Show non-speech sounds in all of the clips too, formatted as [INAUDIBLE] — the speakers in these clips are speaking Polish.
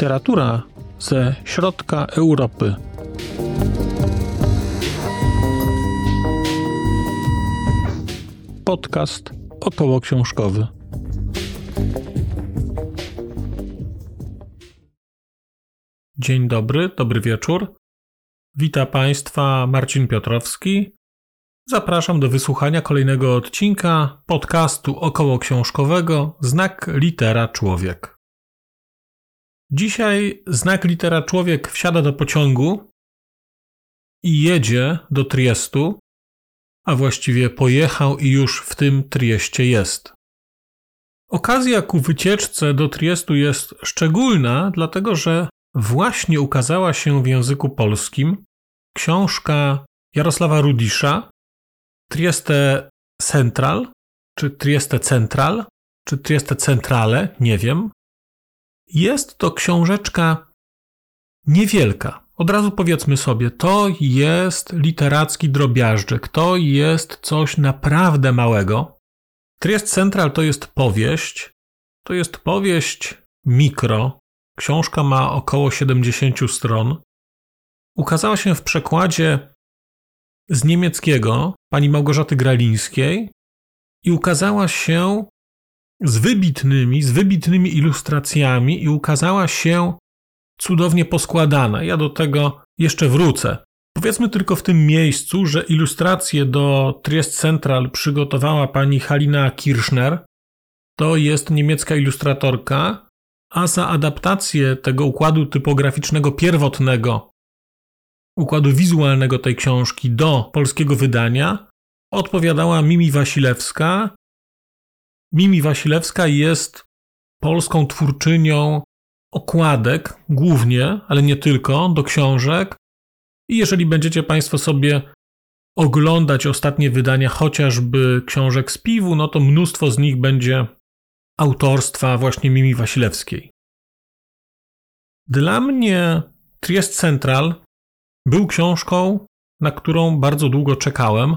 Literatura ze środka Europy. Podcast około książkowy. Dzień dobry, dobry wieczór. Witam Państwa Marcin Piotrowski. Zapraszam do wysłuchania kolejnego odcinka podcastu około książkowego Znak litera człowiek. Dzisiaj znak litera człowiek wsiada do pociągu i jedzie do Triestu, a właściwie pojechał i już w tym Trieście jest. Okazja ku wycieczce do Triestu jest szczególna, dlatego że właśnie ukazała się w języku polskim książka Jarosława Rudisza Trieste Central, czy Trieste Central, czy Trieste Centrale, nie wiem, jest to książeczka niewielka. Od razu powiedzmy sobie, to jest literacki drobiażdżek, to jest coś naprawdę małego. Triest Central to jest powieść, to jest powieść mikro. Książka ma około 70 stron. Ukazała się w przekładzie z niemieckiego pani Małgorzaty Gralińskiej i ukazała się z wybitnymi, z wybitnymi ilustracjami i ukazała się cudownie poskładana. Ja do tego jeszcze wrócę. Powiedzmy tylko w tym miejscu, że ilustrację do Triest Central przygotowała pani Halina Kirschner. To jest niemiecka ilustratorka, a za adaptację tego układu typograficznego pierwotnego, układu wizualnego tej książki do polskiego wydania odpowiadała Mimi Wasilewska, Mimi Wasilewska jest polską twórczynią okładek, głównie, ale nie tylko, do książek. I jeżeli będziecie Państwo sobie oglądać ostatnie wydania chociażby książek z piwu, no to mnóstwo z nich będzie autorstwa właśnie Mimi Wasilewskiej. Dla mnie Triest Central był książką, na którą bardzo długo czekałem,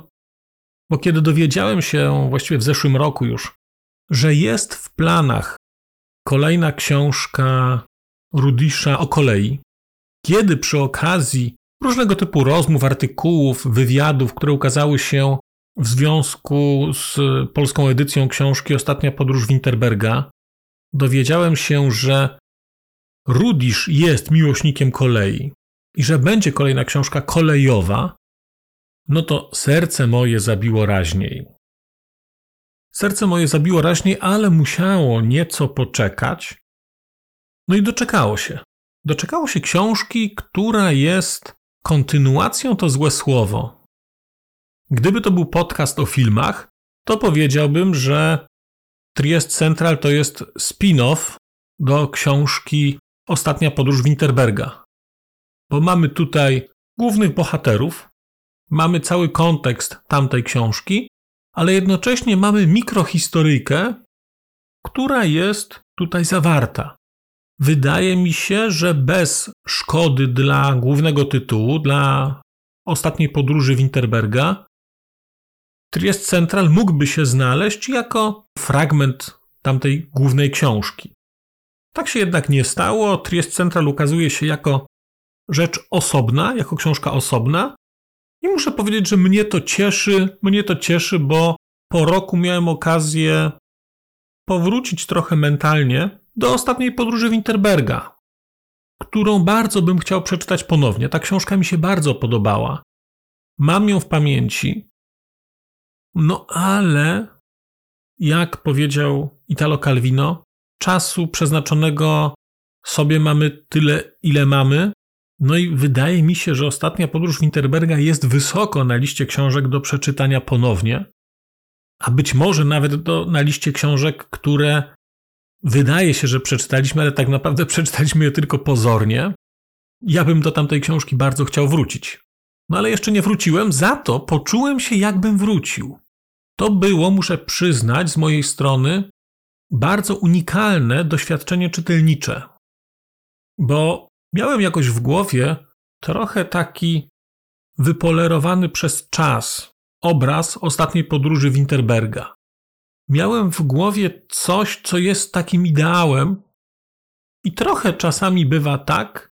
bo kiedy dowiedziałem się właściwie w zeszłym roku już, że jest w planach kolejna książka Rudisza o kolei, kiedy przy okazji różnego typu rozmów, artykułów, wywiadów, które ukazały się w związku z polską edycją książki Ostatnia podróż Winterberga, dowiedziałem się, że Rudisz jest miłośnikiem kolei i że będzie kolejna książka kolejowa, no to serce moje zabiło raźniej. Serce moje zabiło raźniej, ale musiało nieco poczekać. No i doczekało się. Doczekało się książki, która jest kontynuacją to złe słowo. Gdyby to był podcast o filmach, to powiedziałbym, że Triest Central to jest spin-off do książki Ostatnia podróż Winterberga. Bo mamy tutaj głównych bohaterów, mamy cały kontekst tamtej książki, ale jednocześnie mamy mikrohistoryjkę, która jest tutaj zawarta. Wydaje mi się, że bez szkody dla głównego tytułu, dla ostatniej podróży Winterberga, Triest Central mógłby się znaleźć jako fragment tamtej głównej książki. Tak się jednak nie stało. Triest Central ukazuje się jako rzecz osobna, jako książka osobna, i muszę powiedzieć, że mnie to cieszy, mnie to cieszy, bo po roku miałem okazję powrócić trochę mentalnie do ostatniej podróży Winterberga, którą bardzo bym chciał przeczytać ponownie. Ta książka mi się bardzo podobała. Mam ją w pamięci. No ale, jak powiedział Italo Calvino, czasu przeznaczonego sobie mamy tyle, ile mamy, no i wydaje mi się, że ostatnia podróż Winterberga jest wysoko na liście książek do przeczytania ponownie, a być może nawet do, na liście książek, które wydaje się, że przeczytaliśmy, ale tak naprawdę [LAUGHS] przeczytaliśmy je tylko pozornie. Ja bym do tamtej książki bardzo chciał wrócić. No ale jeszcze nie wróciłem, za to poczułem się, jakbym wrócił. To było, muszę przyznać, z mojej strony bardzo unikalne doświadczenie czytelnicze. Bo Miałem jakoś w głowie trochę taki wypolerowany przez czas obraz ostatniej podróży Winterberga. Miałem w głowie coś, co jest takim ideałem, I trochę czasami bywa tak,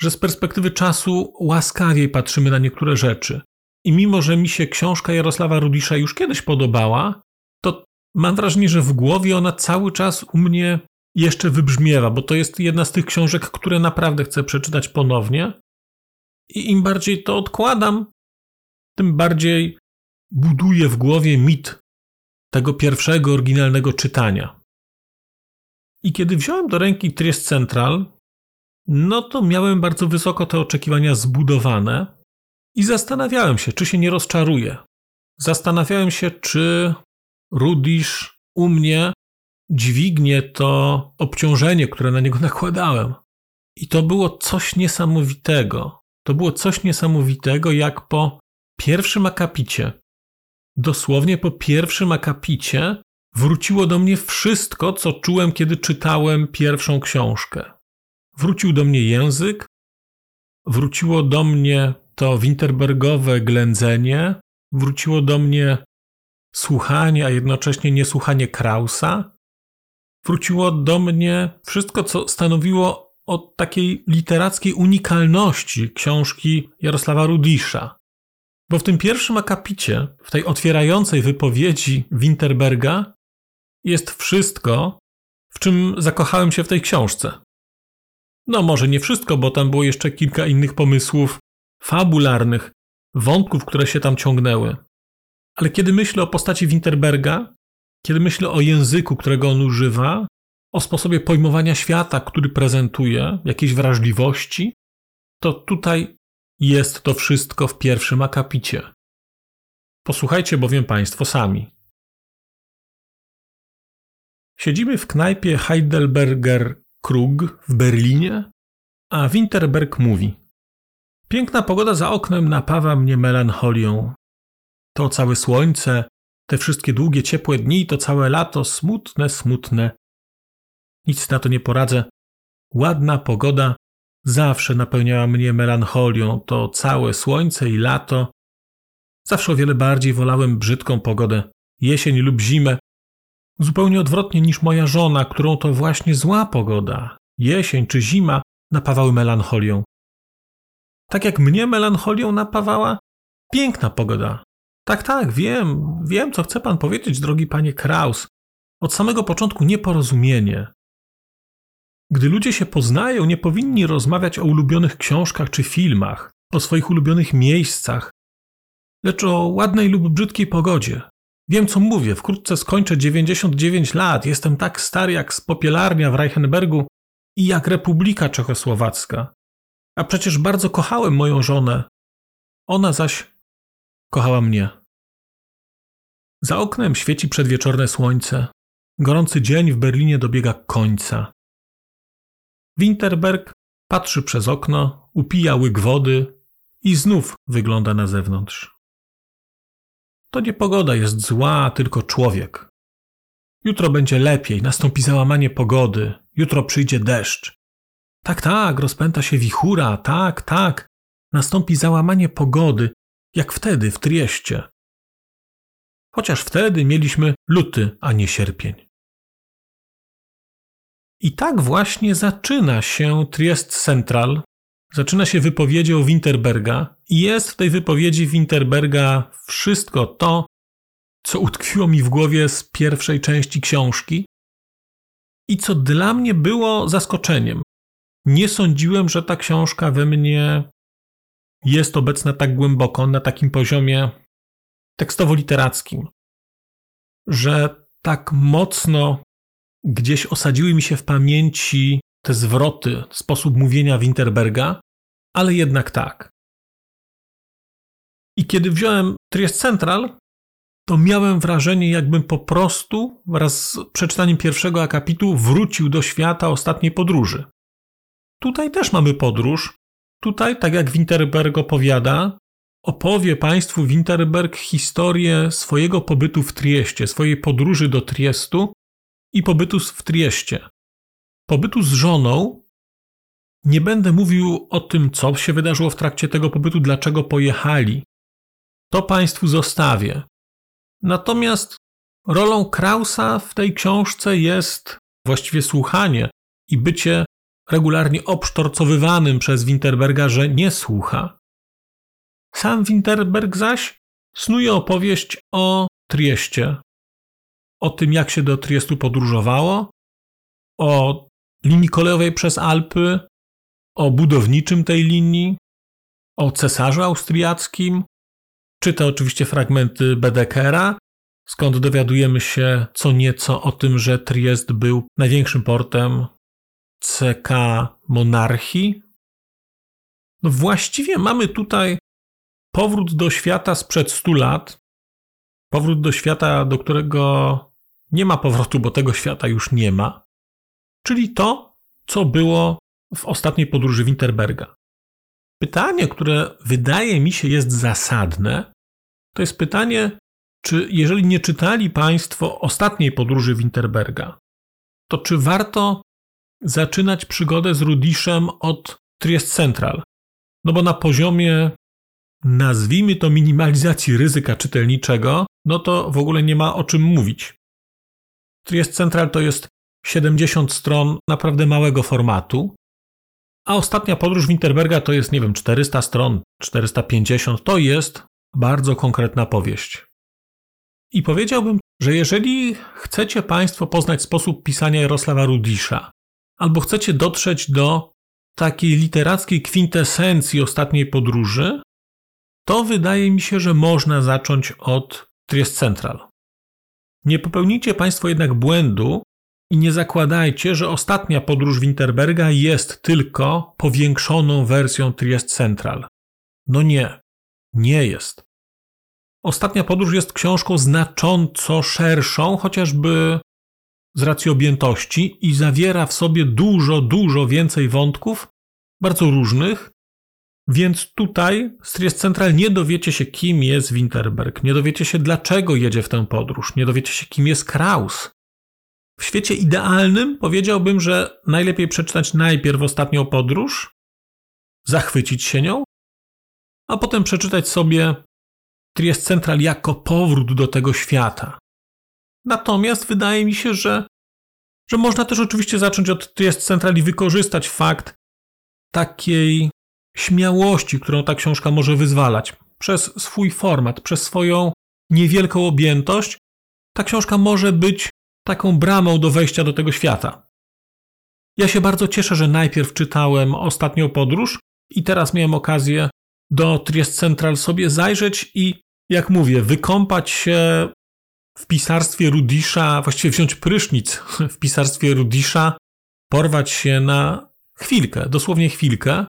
że z perspektywy czasu łaskawiej patrzymy na niektóre rzeczy. I mimo, że mi się książka Jarosława Rudisza już kiedyś podobała, to mam wrażenie, że w głowie ona cały czas u mnie jeszcze wybrzmiewa, bo to jest jedna z tych książek, które naprawdę chcę przeczytać ponownie. I im bardziej to odkładam, tym bardziej buduję w głowie mit tego pierwszego oryginalnego czytania. I kiedy wziąłem do ręki Triest Central, no to miałem bardzo wysoko te oczekiwania zbudowane i zastanawiałem się, czy się nie rozczaruję. Zastanawiałem się, czy Rudisz u mnie dźwignie to obciążenie, które na niego nakładałem. I to było coś niesamowitego. To było coś niesamowitego, jak po pierwszym akapicie, dosłownie po pierwszym akapicie, wróciło do mnie wszystko, co czułem, kiedy czytałem pierwszą książkę. Wrócił do mnie język, wróciło do mnie to winterbergowe ględzenie, wróciło do mnie słuchanie, a jednocześnie niesłuchanie Krausa, wróciło do mnie wszystko, co stanowiło o takiej literackiej unikalności książki Jarosława Rudisza. Bo w tym pierwszym akapicie, w tej otwierającej wypowiedzi Winterberga, jest wszystko, w czym zakochałem się w tej książce. No, może nie wszystko, bo tam było jeszcze kilka innych pomysłów fabularnych, wątków, które się tam ciągnęły. Ale kiedy myślę o postaci Winterberga, kiedy myślę o języku, którego on używa, o sposobie pojmowania świata, który prezentuje, jakiejś wrażliwości, to tutaj jest to wszystko w pierwszym akapicie. Posłuchajcie bowiem Państwo sami. Siedzimy w knajpie Heidelberger Krug w Berlinie, a Winterberg mówi: Piękna pogoda za oknem napawa mnie melancholią. To całe słońce, te wszystkie długie, ciepłe dni, to całe lato smutne, smutne. Nic na to nie poradzę. Ładna pogoda zawsze napełniała mnie melancholią. To całe słońce i lato. Zawsze o wiele bardziej wolałem brzydką pogodę, jesień lub zimę. Zupełnie odwrotnie niż moja żona, którą to właśnie zła pogoda, jesień czy zima napawały melancholią. Tak jak mnie melancholią napawała piękna pogoda, tak, tak, wiem, wiem, co chce pan powiedzieć, drogi panie Kraus. Od samego początku nieporozumienie. Gdy ludzie się poznają, nie powinni rozmawiać o ulubionych książkach czy filmach, o swoich ulubionych miejscach, lecz o ładnej lub brzydkiej pogodzie. Wiem, co mówię, wkrótce skończę 99 lat, jestem tak stary jak spopielarnia w Reichenbergu i jak Republika Czechosłowacka. A przecież bardzo kochałem moją żonę. Ona zaś kochała mnie. Za oknem świeci przedwieczorne słońce. Gorący dzień w Berlinie dobiega końca. Winterberg patrzy przez okno, upija łyk wody i znów wygląda na zewnątrz. To nie pogoda jest zła, tylko człowiek. Jutro będzie lepiej, nastąpi załamanie pogody, jutro przyjdzie deszcz. Tak, tak, rozpęta się wichura, tak, tak, nastąpi załamanie pogody, jak wtedy w Trieście. Chociaż wtedy mieliśmy luty, a nie sierpień. I tak właśnie zaczyna się Triest Central, zaczyna się wypowiedzią Winterberga i jest w tej wypowiedzi Winterberga wszystko to, co utkwiło mi w głowie z pierwszej części książki i co dla mnie było zaskoczeniem. Nie sądziłem, że ta książka we mnie jest obecna tak głęboko, na takim poziomie tekstowo-literackim, że tak mocno gdzieś osadziły mi się w pamięci te zwroty, sposób mówienia Winterberga, ale jednak tak. I kiedy wziąłem Triest Central, to miałem wrażenie, jakbym po prostu wraz z przeczytaniem pierwszego akapitu wrócił do świata ostatniej podróży. Tutaj też mamy podróż, Tutaj, tak jak Winterberg opowiada, opowie Państwu Winterberg historię swojego pobytu w Trieście, swojej podróży do Triestu i pobytu w Trieście. Pobytu z żoną. Nie będę mówił o tym, co się wydarzyło w trakcie tego pobytu, dlaczego pojechali. To Państwu zostawię. Natomiast rolą Krausa w tej książce jest właściwie słuchanie i bycie regularnie obsztorcowywanym przez Winterberga, że nie słucha. Sam Winterberg zaś snuje opowieść o Trieście, o tym, jak się do Triestu podróżowało, o linii kolejowej przez Alpy, o budowniczym tej linii, o cesarzu austriackim. Czyta oczywiście fragmenty Bedekera, skąd dowiadujemy się co nieco o tym, że Triest był największym portem CK monarchii. No właściwie mamy tutaj powrót do świata sprzed 100 lat, powrót do świata, do którego nie ma powrotu, bo tego świata już nie ma, czyli to, co było w ostatniej podróży Winterberga. Pytanie, które wydaje mi się jest zasadne, to jest pytanie, czy jeżeli nie czytali Państwo ostatniej podróży Winterberga, to czy warto zaczynać przygodę z Rudiszem od Triest Central? No bo na poziomie, nazwijmy to minimalizacji ryzyka czytelniczego, no to w ogóle nie ma o czym mówić. Triest Central to jest 70 stron naprawdę małego formatu, a ostatnia podróż Winterberga to jest, nie wiem, 400 stron, 450. To jest bardzo konkretna powieść. I powiedziałbym, że jeżeli chcecie Państwo poznać sposób pisania Jarosława Rudisza, albo chcecie dotrzeć do takiej literackiej kwintesencji ostatniej podróży, to wydaje mi się, że można zacząć od Triest Central. Nie popełnijcie Państwo jednak błędu i nie zakładajcie, że ostatnia podróż Winterberga jest tylko powiększoną wersją Triest Central. No nie, nie jest. Ostatnia podróż jest książką znacząco szerszą, chociażby z racji objętości i zawiera w sobie dużo, dużo więcej wątków, bardzo różnych, więc tutaj z Triest Central nie dowiecie się, kim jest Winterberg, nie dowiecie się, dlaczego jedzie w tę podróż, nie dowiecie się, kim jest Kraus. W świecie idealnym powiedziałbym, że najlepiej przeczytać najpierw ostatnią podróż, zachwycić się nią, a potem przeczytać sobie Triest Central jako powrót do tego świata. Natomiast wydaje mi się, że, że można też oczywiście zacząć od Triest Central i wykorzystać fakt takiej śmiałości, którą ta książka może wyzwalać. Przez swój format, przez swoją niewielką objętość, ta książka może być taką bramą do wejścia do tego świata. Ja się bardzo cieszę, że najpierw czytałem ostatnią podróż i teraz miałem okazję do Triest Central sobie zajrzeć i, jak mówię, wykąpać się w pisarstwie Rudisza, właściwie wziąć prysznic [LAUGHS] w pisarstwie Rudisza, porwać się na chwilkę, dosłownie chwilkę,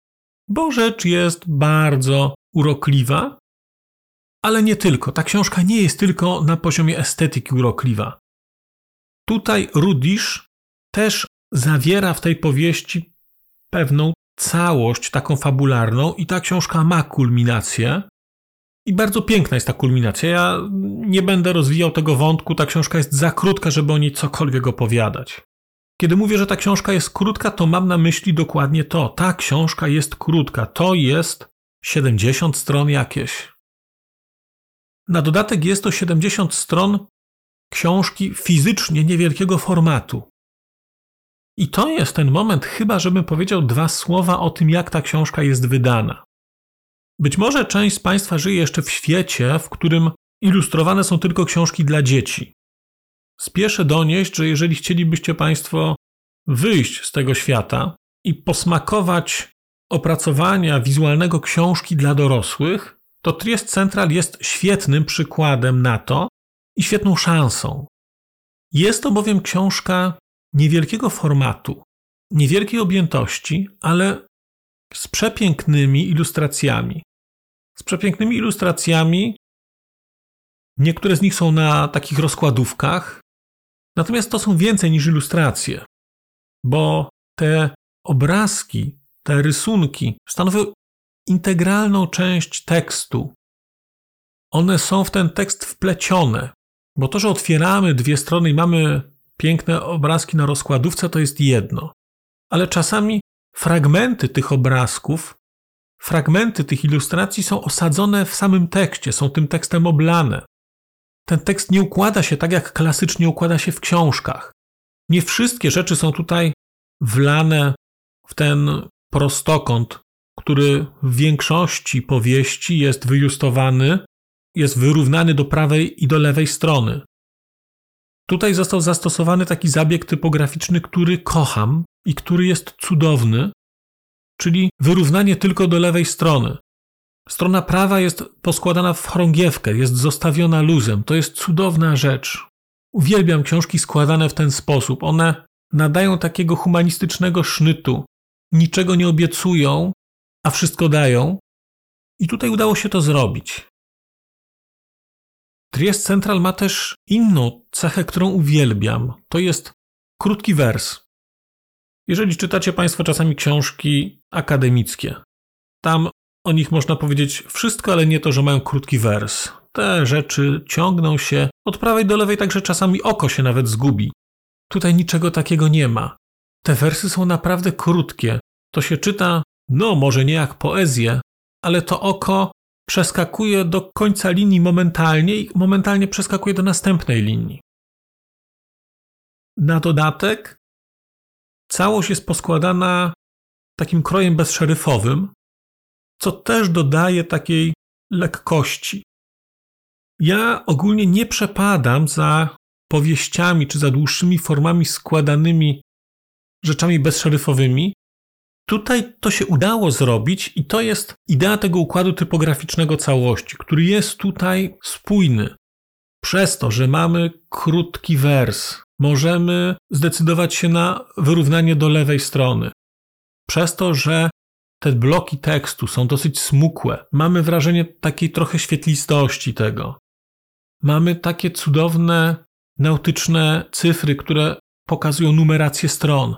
bo rzecz jest bardzo urokliwa, ale nie tylko. Ta książka nie jest tylko na poziomie estetyki urokliwa. Tutaj Rudisz też zawiera w tej powieści pewną całość taką fabularną i ta książka ma kulminację. I bardzo piękna jest ta kulminacja. Ja nie będę rozwijał tego wątku, ta książka jest za krótka, żeby o niej cokolwiek opowiadać. Kiedy mówię, że ta książka jest krótka, to mam na myśli dokładnie to. Ta książka jest krótka. To jest 70 stron jakieś. Na dodatek jest to 70 stron książki fizycznie niewielkiego formatu. I to jest ten moment, chyba żebym powiedział dwa słowa o tym, jak ta książka jest wydana. Być może część z Państwa żyje jeszcze w świecie, w którym ilustrowane są tylko książki dla dzieci. Spieszę donieść, że jeżeli chcielibyście Państwo wyjść z tego świata i posmakować opracowania wizualnego książki dla dorosłych, to Triest Central jest świetnym przykładem na to i świetną szansą. Jest to bowiem książka niewielkiego formatu, niewielkiej objętości, ale z przepięknymi ilustracjami. Z przepięknymi ilustracjami. Niektóre z nich są na takich rozkładówkach, natomiast to są więcej niż ilustracje, bo te obrazki, te rysunki stanowią integralną część tekstu. One są w ten tekst wplecione, bo to, że otwieramy dwie strony i mamy piękne obrazki na rozkładówce, to jest jedno. Ale czasami fragmenty tych obrazków, fragmenty tych ilustracji są osadzone w samym tekście, są tym tekstem oblane. Ten tekst nie układa się tak, jak klasycznie układa się w książkach. Nie wszystkie rzeczy są tutaj wlane w ten prostokąt, który w większości powieści jest wyjustowany, jest wyrównany do prawej i do lewej strony. Tutaj został zastosowany taki zabieg typograficzny, który kocham i który jest cudowny, czyli wyrównanie tylko do lewej strony. Strona prawa jest poskładana w chorągiewkę, jest zostawiona luzem. To jest cudowna rzecz. Uwielbiam książki składane w ten sposób. One nadają takiego humanistycznego sznytu. Niczego nie obiecują, a wszystko dają. I tutaj udało się to zrobić. Triest Central ma też inną cechę, którą uwielbiam. To jest krótki wers. Jeżeli czytacie Państwo czasami książki akademickie, tam o nich można powiedzieć wszystko, ale nie to, że mają krótki wers. Te rzeczy ciągną się od prawej do lewej, także czasami oko się nawet zgubi. Tutaj niczego takiego nie ma. Te wersy są naprawdę krótkie. To się czyta, no może nie jak poezję, ale to oko przeskakuje do końca linii momentalnie i momentalnie przeskakuje do następnej linii. Na dodatek całość jest poskładana takim krojem bezszeryfowym, co też dodaje takiej lekkości. Ja ogólnie nie przepadam za powieściami czy za dłuższymi formami składanymi rzeczami bezszeryfowymi. Tutaj to się udało zrobić i to jest idea tego układu typograficznego całości, który jest tutaj spójny. Przez to, że mamy krótki wers, możemy zdecydować się na wyrównanie do lewej strony. Przez to, że te bloki tekstu są dosyć smukłe. Mamy wrażenie takiej trochę świetlistości tego. Mamy takie cudowne nautyczne cyfry, które pokazują numerację stron.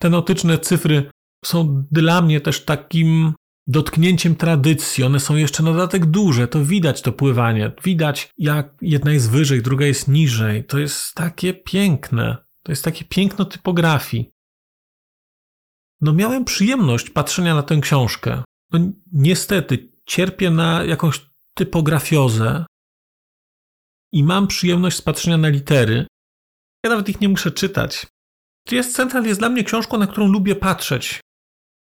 Te nautyczne cyfry są dla mnie też takim dotknięciem tradycji. One są jeszcze na dodatek duże, to widać to pływanie. Widać, jak jedna jest wyżej, druga jest niżej. To jest takie piękne. To jest takie piękno typografii. No miałem przyjemność patrzenia na tę książkę. No niestety cierpię na jakąś typografiozę i mam przyjemność z patrzenia na litery. Ja nawet ich nie muszę czytać. Jest Central jest dla mnie książką, na którą lubię patrzeć.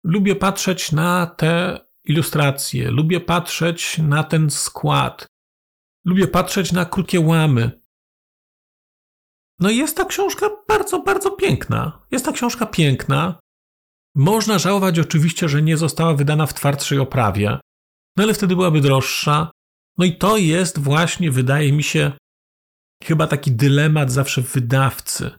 Lubię patrzeć na te ilustracje, lubię patrzeć na ten skład, lubię patrzeć na krótkie łamy. No i jest ta książka bardzo, bardzo piękna. Jest ta książka piękna. Można żałować oczywiście, że nie została wydana w twardszej oprawie, no ale wtedy byłaby droższa. No i to jest właśnie, wydaje mi się, chyba taki dylemat zawsze wydawcy.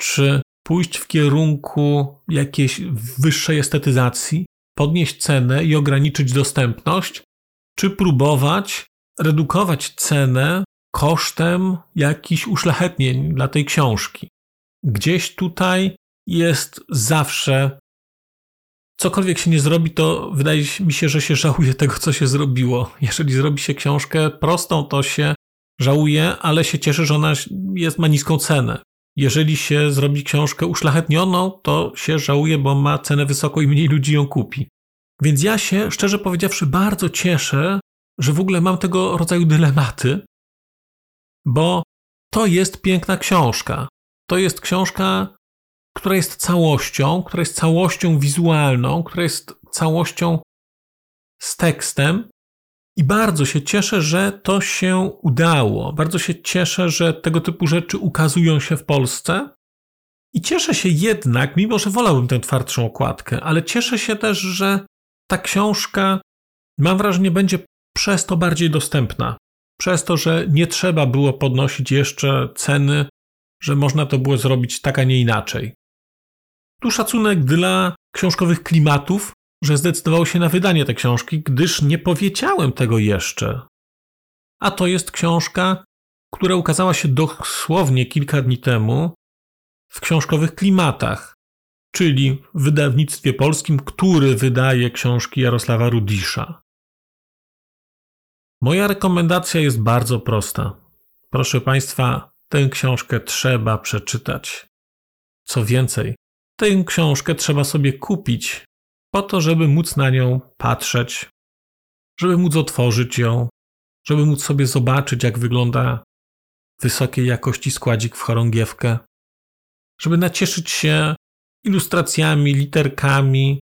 Czy pójść w kierunku jakiejś wyższej estetyzacji, podnieść cenę i ograniczyć dostępność, czy próbować redukować cenę kosztem jakichś uszlachetnień dla tej książki. Gdzieś tutaj jest zawsze. Cokolwiek się nie zrobi, to wydaje mi się, że się żałuje tego, co się zrobiło. Jeżeli zrobi się książkę prostą, to się żałuje, ale się cieszy, że ona jest, ma niską cenę. Jeżeli się zrobi książkę uszlachetnioną, to się żałuje, bo ma cenę wysoką i mniej ludzi ją kupi. Więc ja się, szczerze powiedziawszy, bardzo cieszę, że w ogóle mam tego rodzaju dylematy, bo to jest piękna książka. To jest książka, która jest całością, która jest całością wizualną, która jest całością z tekstem. I bardzo się cieszę, że to się udało. Bardzo się cieszę, że tego typu rzeczy ukazują się w Polsce. I cieszę się jednak, mimo że wolałbym tę twardszą okładkę, ale cieszę się też, że ta książka, mam wrażenie, będzie przez to bardziej dostępna. Przez to, że nie trzeba było podnosić jeszcze ceny, że można to było zrobić tak, a nie inaczej. Tu szacunek dla książkowych klimatów, że zdecydował się na wydanie tej książki, gdyż nie powiedziałem tego jeszcze. A to jest książka, która ukazała się dosłownie kilka dni temu w książkowych klimatach, czyli w wydawnictwie polskim, który wydaje książki Jarosława Rudisza. Moja rekomendacja jest bardzo prosta. Proszę Państwa, tę książkę trzeba przeczytać. Co więcej, Tę książkę trzeba sobie kupić po to, żeby móc na nią patrzeć, żeby móc otworzyć ją, żeby móc sobie zobaczyć, jak wygląda wysokiej jakości składzik w chorągiewkę, żeby nacieszyć się ilustracjami, literkami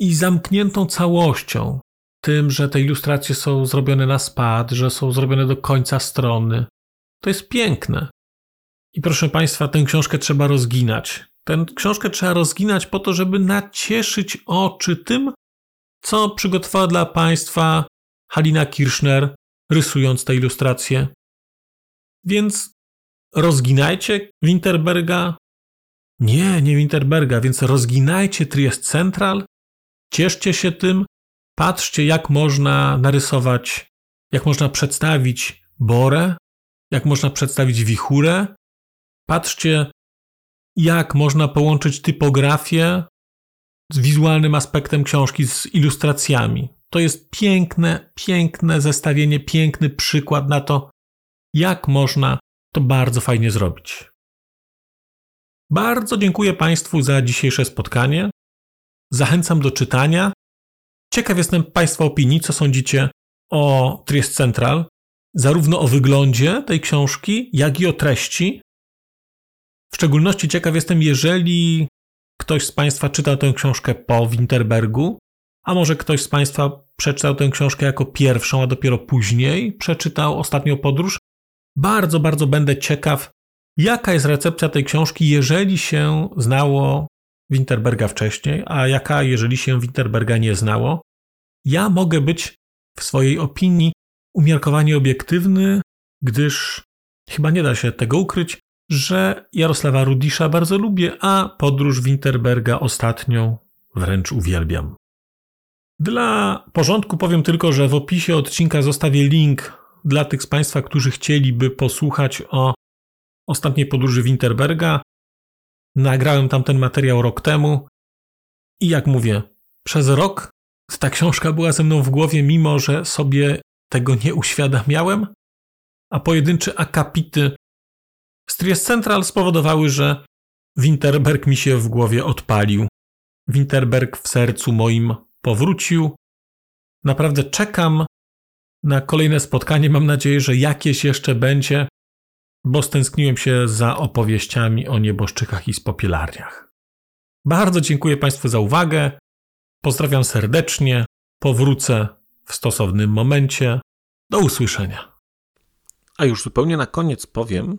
i zamkniętą całością. Tym, że te ilustracje są zrobione na spad, że są zrobione do końca strony. To jest piękne. I proszę Państwa, tę książkę trzeba rozginać. Tę książkę trzeba rozginać po to, żeby nacieszyć oczy tym, co przygotowała dla Państwa Halina Kirschner, rysując te ilustracje. Więc rozginajcie Winterberga. Nie, nie Winterberga, więc rozginajcie Triest Central. Cieszcie się tym. Patrzcie, jak można narysować, jak można przedstawić Borę, jak można przedstawić wichurę. Patrzcie, jak można połączyć typografię z wizualnym aspektem książki, z ilustracjami. To jest piękne, piękne zestawienie, piękny przykład na to, jak można to bardzo fajnie zrobić. Bardzo dziękuję Państwu za dzisiejsze spotkanie. Zachęcam do czytania. Ciekaw jestem Państwa opinii, co sądzicie o Triest Central, zarówno o wyglądzie tej książki, jak i o treści. W szczególności ciekaw jestem, jeżeli ktoś z Państwa czytał tę książkę po Winterbergu, a może ktoś z Państwa przeczytał tę książkę jako pierwszą, a dopiero później przeczytał ostatnią podróż. Bardzo, bardzo będę ciekaw, jaka jest recepcja tej książki, jeżeli się znało Winterberga wcześniej, a jaka, jeżeli się Winterberga nie znało. Ja mogę być w swojej opinii umiarkowanie obiektywny, gdyż chyba nie da się tego ukryć, że Jarosława Rudisza bardzo lubię, a podróż Winterberga ostatnią wręcz uwielbiam. Dla porządku powiem tylko, że w opisie odcinka zostawię link dla tych z Państwa, którzy chcieliby posłuchać o ostatniej podróży Winterberga. Nagrałem tam ten materiał rok temu i jak mówię, przez rok ta książka była ze mną w głowie, mimo że sobie tego nie uświadamiałem, a pojedyncze akapity z Triest Central spowodowały, że Winterberg mi się w głowie odpalił. Winterberg w sercu moim powrócił. Naprawdę czekam na kolejne spotkanie. Mam nadzieję, że jakieś jeszcze będzie, bo stęskniłem się za opowieściami o nieboszczykach i spopielarniach. Bardzo dziękuję Państwu za uwagę. Pozdrawiam serdecznie. Powrócę w stosownym momencie. Do usłyszenia. A już zupełnie na koniec powiem,